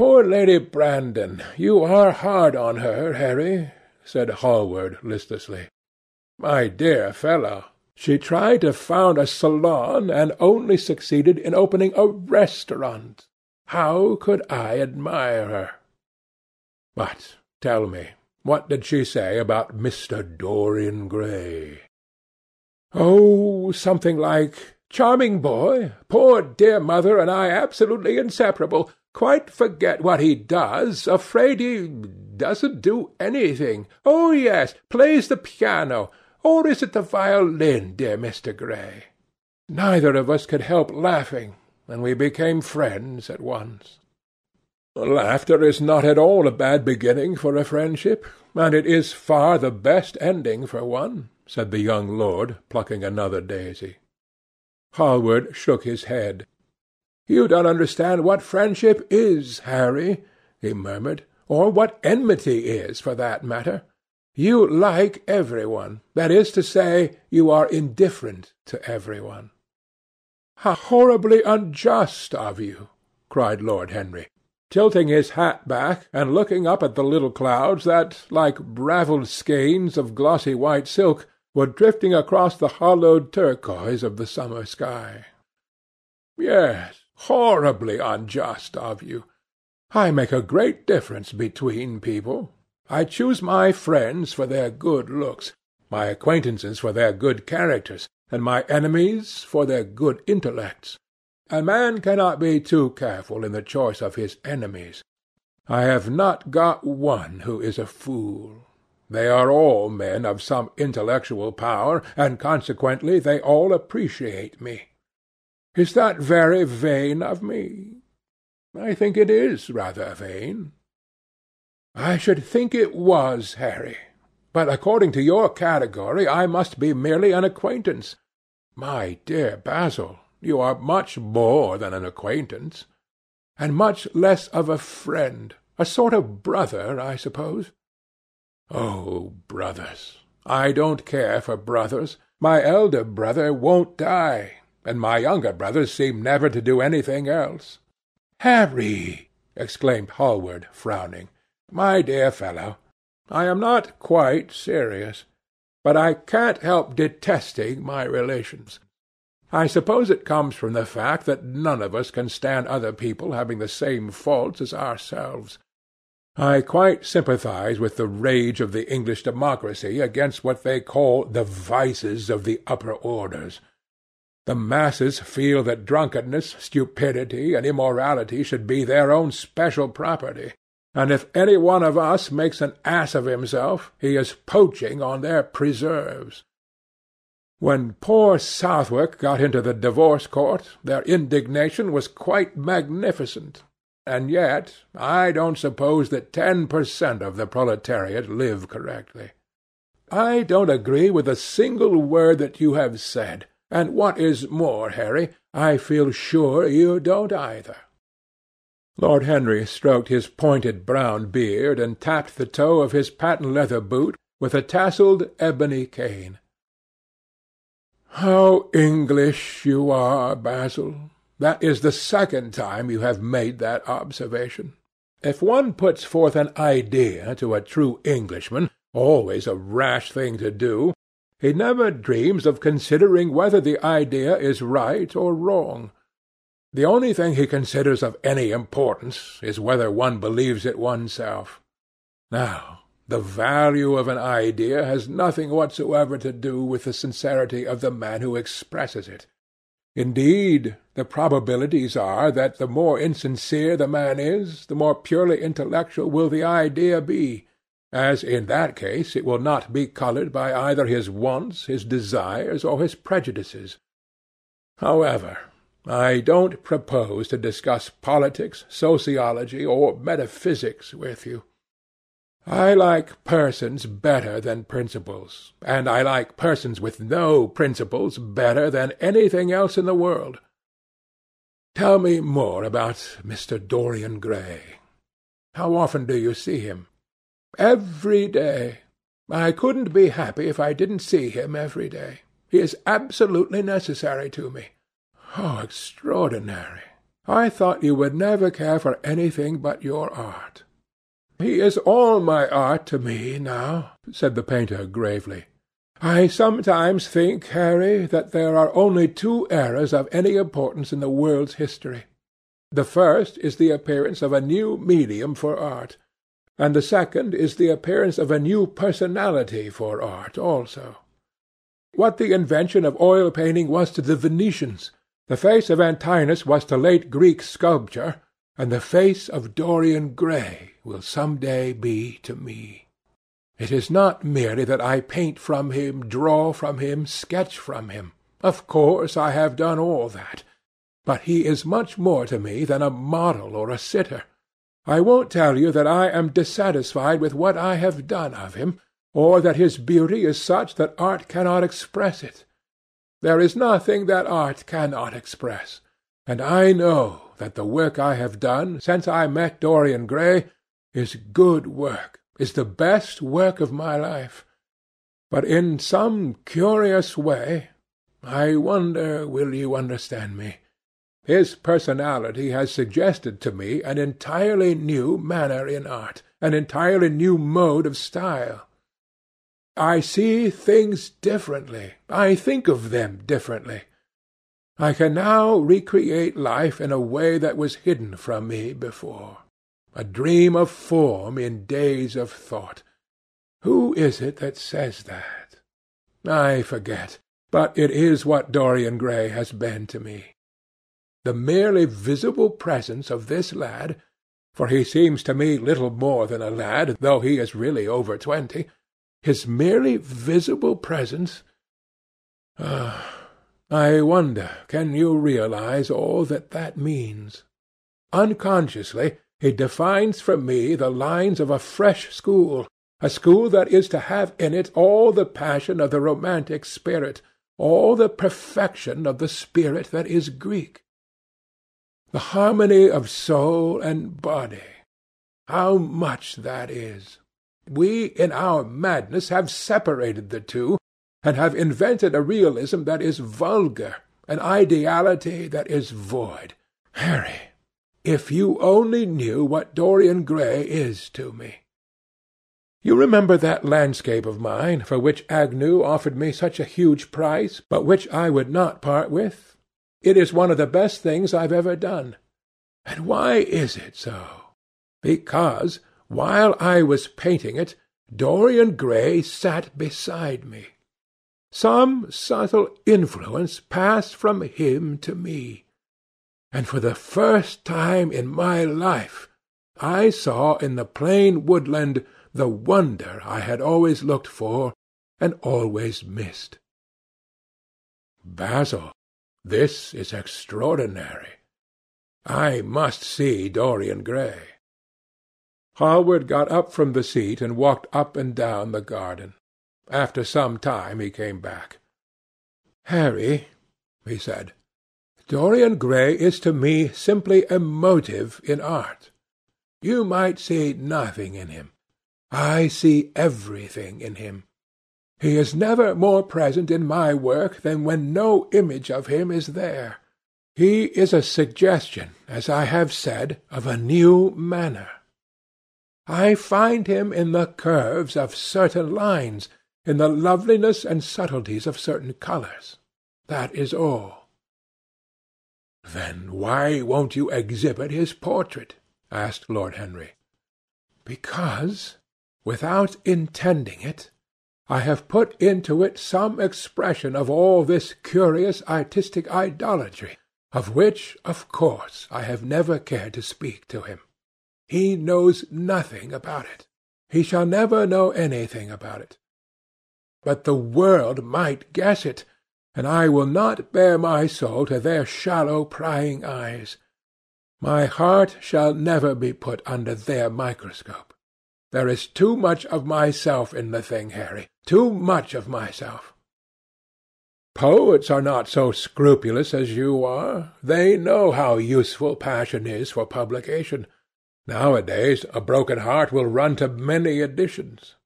Poor Lady Brandon! You are hard on her, Harry," said Hallward listlessly. "My dear fellow, she tried to found a salon, and only succeeded in opening a restaurant. How could I admire her? But tell me, what did she say about Mr. Dorian Gray?" "Oh, something like, 'Charming boy. Poor dear mother and I absolutely inseparable. Quite forget what he does. Afraid he doesn't do anything. Oh yes, plays the piano. Or is it the violin, dear Mr. Gray?' Neither of us could help laughing, and we became friends at once." "Laughter is not at all a bad beginning for a friendship, and it is far the best ending for one," said the young lord, plucking another daisy. Hallward shook his head. "You don't understand what friendship is, Harry," he murmured, "or what enmity is, for that matter. You like every one; that is to say, you are indifferent to every one." "How horribly unjust of you!" cried Lord Henry, tilting his hat back and looking up at the little clouds that, like ravelled skeins of glossy white silk, were drifting across the hollowed turquoise of the summer sky. "Yes, horribly unjust of you. I make a great difference between people. I choose my friends for their good looks, my acquaintances for their good characters, and my enemies for their good intellects. A man cannot be too careful in the choice of his enemies. I have not got one who is a fool. They are all men of some intellectual power, and consequently they all appreciate me. Is that very vain of me? I think it is rather vain. I should think it was, Harry. But according to your category I must be merely an acquaintance. My dear Basil, you are much more than an acquaintance, and much less of a friend, a sort of brother, I suppose. Oh, brothers! I don't care for brothers. My elder brother won't die, and my younger brothers seem never to do anything else. Harry! exclaimed Hallward, frowning. My dear fellow, I am not quite serious, but I can't help detesting my relations. I suppose it comes from the fact that none of us can stand other people having the same faults as ourselves. I quite sympathize with the rage of the English democracy against what they call the vices of the upper orders. The masses feel that drunkenness, stupidity, and immorality should be their own special property and if any one of us makes an ass of himself, he is poaching on their preserves. When poor Southwark got into the divorce court, their indignation was quite magnificent. And yet I don't suppose that ten per cent of the proletariat live correctly. I don't agree with a single word that you have said, and what is more, Harry, I feel sure you don't either. Lord Henry stroked his pointed brown beard and tapped the toe of his patent leather boot with a tasselled ebony cane. "How English you are, Basil! That is the second time you have made that observation. If one puts forth an idea to a true Englishman, always a rash thing to do, he never dreams of considering whether the idea is right or wrong. The only thing he considers of any importance is whether one believes it oneself. Now, the value of an idea has nothing whatsoever to do with the sincerity of the man who expresses it. Indeed, the probabilities are that the more insincere the man is, the more purely intellectual will the idea be, as in that case it will not be coloured by either his wants, his desires, or his prejudices. However, I don't propose to discuss politics, sociology, or metaphysics with you. I like persons better than principles, and I like persons with no principles better than anything else in the world. Tell me more about Mr. Dorian Gray. How often do you see him? Every day. I couldn't be happy if I didn't see him every day. He is absolutely necessary to me. How extraordinary! I thought you would never care for anything but your art. He is all my art to me now, said the painter gravely. I sometimes think, Harry, that there are only two eras of any importance in the world's history. The first is the appearance of a new medium for art, and the second is the appearance of a new personality for art also. What the invention of oil painting was to the Venetians, the face of Antinous was to late Greek sculpture, and the face of Dorian Gray will some day be to me. It is not merely that I paint from him, draw from him, sketch from him. Of course I have done all that. But he is much more to me than a model or a sitter. I won't tell you that I am dissatisfied with what I have done of him, or that his beauty is such that art cannot express it. There is nothing that art cannot express, and I know that the work I have done since I met Dorian Gray is good work is the best work of my life. But in some curious way, I wonder will you understand me, his personality has suggested to me an entirely new manner in art, an entirely new mode of style. I see things differently. I think of them differently. I can now recreate life in a way that was hidden from me before a dream of form in days of thought. Who is it that says that? I forget, but it is what Dorian Gray has been to me. The merely visible presence of this lad, for he seems to me little more than a lad, though he is really over twenty, his merely visible presence. Ah, I wonder, can you realize all that that means? Unconsciously, he defines for me the lines of a fresh school, a school that is to have in it all the passion of the romantic spirit, all the perfection of the spirit that is Greek. The harmony of soul and body. How much that is! We, in our madness, have separated the two, and have invented a realism that is vulgar, an ideality that is void. Harry, if you only knew what Dorian Gray is to me. You remember that landscape of mine, for which Agnew offered me such a huge price, but which I would not part with? It is one of the best things I've ever done. And why is it so? Because, while I was painting it, Dorian Gray sat beside me. Some subtle influence passed from him to me and for the first time in my life I saw in the plain woodland the wonder I had always looked for and always missed. Basil, this is extraordinary. I must see Dorian Gray. Hallward got up from the seat and walked up and down the garden. After some time he came back. Harry, he said, Dorian Gray is to me simply a motive in art. You might see nothing in him. I see everything in him. He is never more present in my work than when no image of him is there. He is a suggestion, as I have said, of a new manner. I find him in the curves of certain lines, in the loveliness and subtleties of certain colours. That is all. "Then why won't you exhibit his portrait?" asked Lord Henry. "Because, without intending it, I have put into it some expression of all this curious artistic idolatry, of which, of course, I have never cared to speak to him. He knows nothing about it. He shall never know anything about it. But the world might guess it and I will not bare my soul to their shallow prying eyes. My heart shall never be put under their microscope. There is too much of myself in the thing, Harry, too much of myself. Poets are not so scrupulous as you are. They know how useful passion is for publication. Nowadays a broken heart will run to many editions.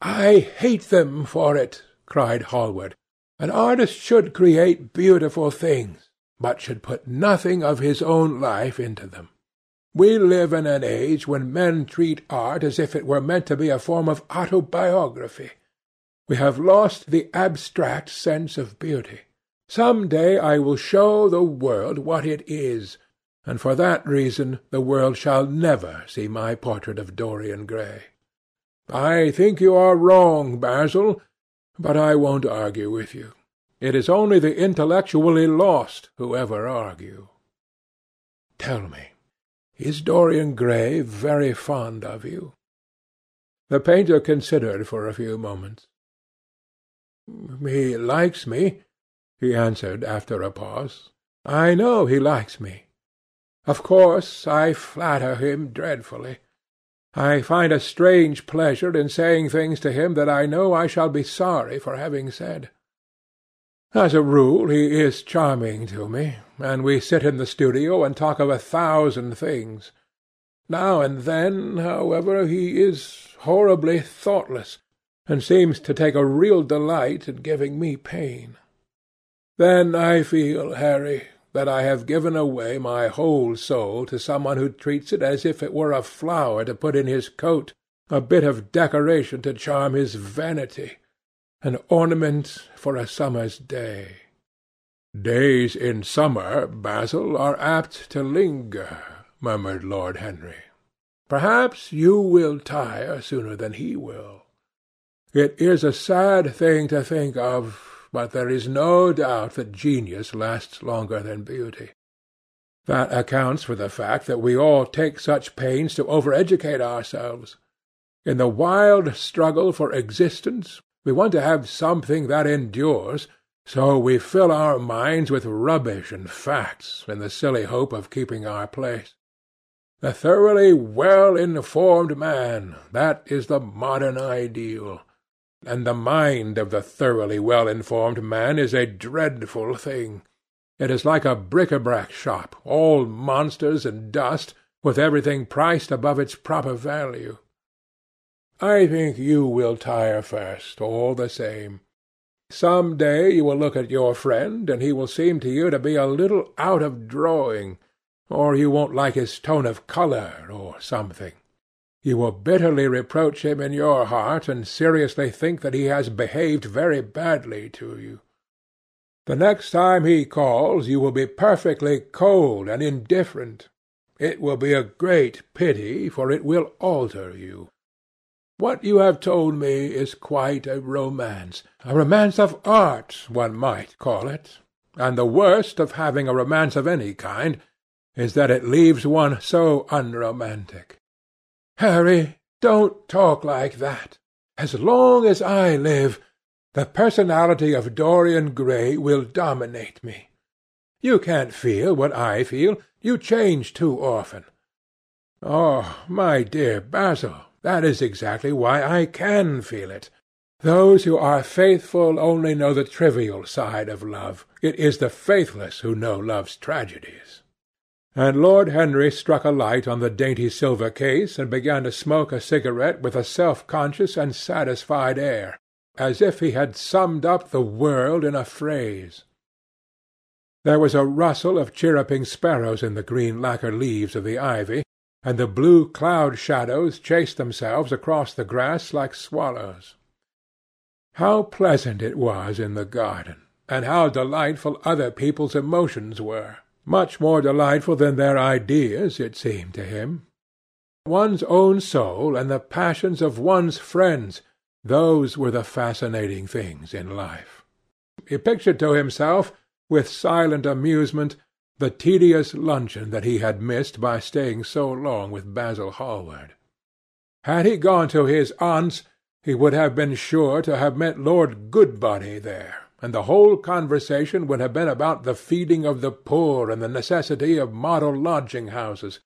I hate them for it, cried Hallward. An artist should create beautiful things. but should put nothing of his own life into them. We live in an age when men treat art as if it were meant to be a form of autobiography. We have lost the abstract sense of beauty. Some day I will show the world what it is, and for that reason the world shall never see my portrait of Dorian Gray. I think you are wrong, Basil, but I won't argue with you. It is only the intellectually lost who ever argue. Tell me, is Dorian Gray very fond of you? The painter considered for a few moments. He likes me, he answered after a pause. I know he likes me. Of course I flatter him dreadfully. I find a strange pleasure in saying things to him that I know I shall be sorry for having said. As a rule he is charming to me, and we sit in the studio and talk of a thousand things. Now and then, however, he is horribly thoughtless, and seems to take a real delight in giving me pain. Then I feel, Harry, that I have given away my whole soul to some one who treats it as if it were a flower to put in his coat, a bit of decoration to charm his vanity, an ornament for a summer's day. Days in summer, Basil, are apt to linger, murmured Lord Henry. Perhaps you will tire sooner than he will. It is a sad thing to think of, but there is no doubt that genius lasts longer than beauty. That accounts for the fact that we all take such pains to over-educate ourselves. In the wild struggle for existence, we want to have something that endures, so we fill our minds with rubbish and facts in the silly hope of keeping our place. The thoroughly well-informed man, that is the modern ideal. And the mind of the thoroughly well-informed man is a dreadful thing. It is like a bric-a-brac shop, all monsters and dust, with everything priced above its proper value. I think you will tire first, all the same. Some day you will look at your friend, and he will seem to you to be a little out of drawing, or you won't like his tone of colour, or something. You will bitterly reproach him in your heart, and seriously think that he has behaved very badly to you. The next time he calls you will be perfectly cold and indifferent. It will be a great pity, for it will alter you. What you have told me is quite a romance, a romance of art, one might call it. And the worst of having a romance of any kind is that it leaves one so unromantic. Harry, don't talk like that. As long as I live, the personality of Dorian Gray will dominate me. You can't feel what I feel. You change too often. Oh, my dear Basil, that is exactly why I can feel it. Those who are faithful only know the trivial side of love. It is the faithless who know love's tragedies. And Lord Henry struck a light on the dainty silver case and began to smoke a cigarette with a self-conscious and satisfied air, as if he had summed up the world in a phrase. There was a rustle of chirruping sparrows in the green lacquer leaves of the ivy, and the blue cloud shadows chased themselves across the grass like swallows. How pleasant it was in the garden, and how delightful other people's emotions were! Much more delightful than their ideas, it seemed to him. One's own soul and the passions of one's friends, those were the fascinating things in life. He pictured to himself, with silent amusement, the tedious luncheon that he had missed by staying so long with Basil Hallward. Had he gone to his aunt's, he would have been sure to have met Lord Goodbody there, and the whole conversation would have been about the feeding of the poor and the necessity of model lodging-houses.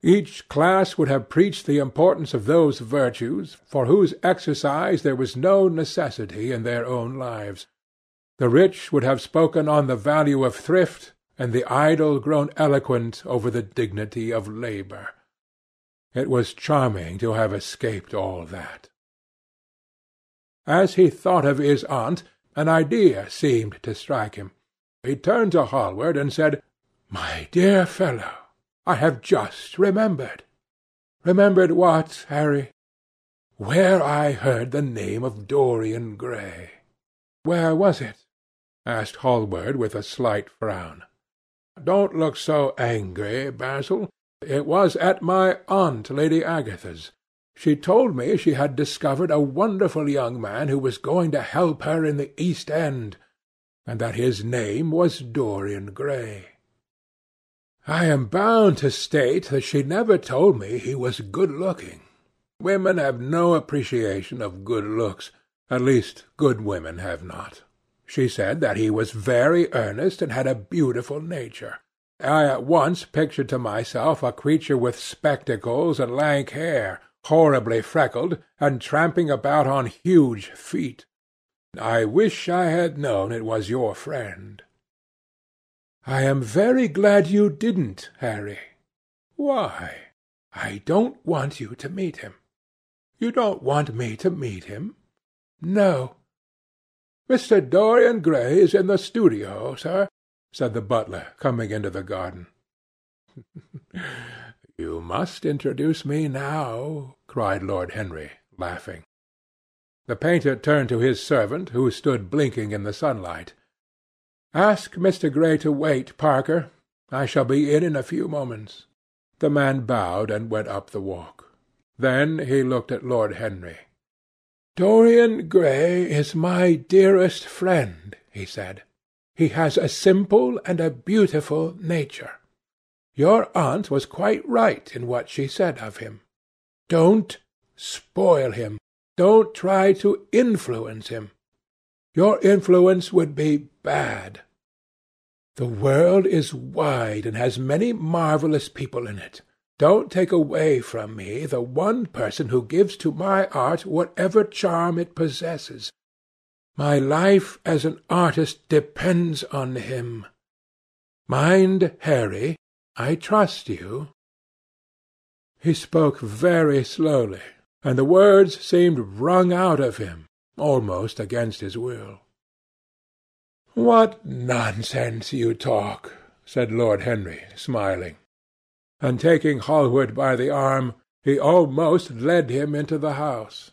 Each class would have preached the importance of those virtues for whose exercise there was no necessity in their own lives. The rich would have spoken on the value of thrift, and the idle grown eloquent over the dignity of labour. It was charming to have escaped all that. As he thought of his aunt, an idea seemed to strike him. He turned to Hallward and said, "My dear fellow, I have just remembered." "Remembered what, Harry?" "Where I heard the name of Dorian Gray." "Where was it?" asked Hallward with a slight frown. "Don't look so angry, Basil. It was at my aunt Lady Agatha's. She told me she had discovered a wonderful young man who was going to help her in the East End, and that his name was Dorian Gray. I am bound to state that she never told me he was good-looking. Women have no appreciation of good looks; at least, good women have not. She said that he was very earnest and had a beautiful nature. I at once pictured to myself a creature with spectacles and lank hair horribly freckled, and tramping about on huge feet. I wish I had known it was your friend." "I am very glad you didn't, Harry." "Why?" "I don't want you to meet him." "You don't want me to meet him?" "No." "Mr. Dorian Gray is in the studio, sir," said the butler, coming into the garden. "You must introduce me now," cried Lord Henry, laughing. The painter turned to his servant, who stood blinking in the sunlight. "Ask Mr. Gray to wait, Parker. I shall be in in a few moments." The man bowed and went up the walk. Then he looked at Lord Henry. "Dorian Gray is my dearest friend," he said. "He has a simple and a beautiful nature. Your aunt was quite right in what she said of him. Don't spoil him. Don't try to influence him. Your influence would be bad. The world is wide and has many marvellous people in it. Don't take away from me the one person who gives to my art whatever charm it possesses. My life as an artist depends on him. Mind, Harry, I trust you." He spoke very slowly, and the words seemed wrung out of him, almost against his will. "What nonsense you talk!" said Lord Henry, smiling; and taking Hallward by the arm, he almost led him into the house.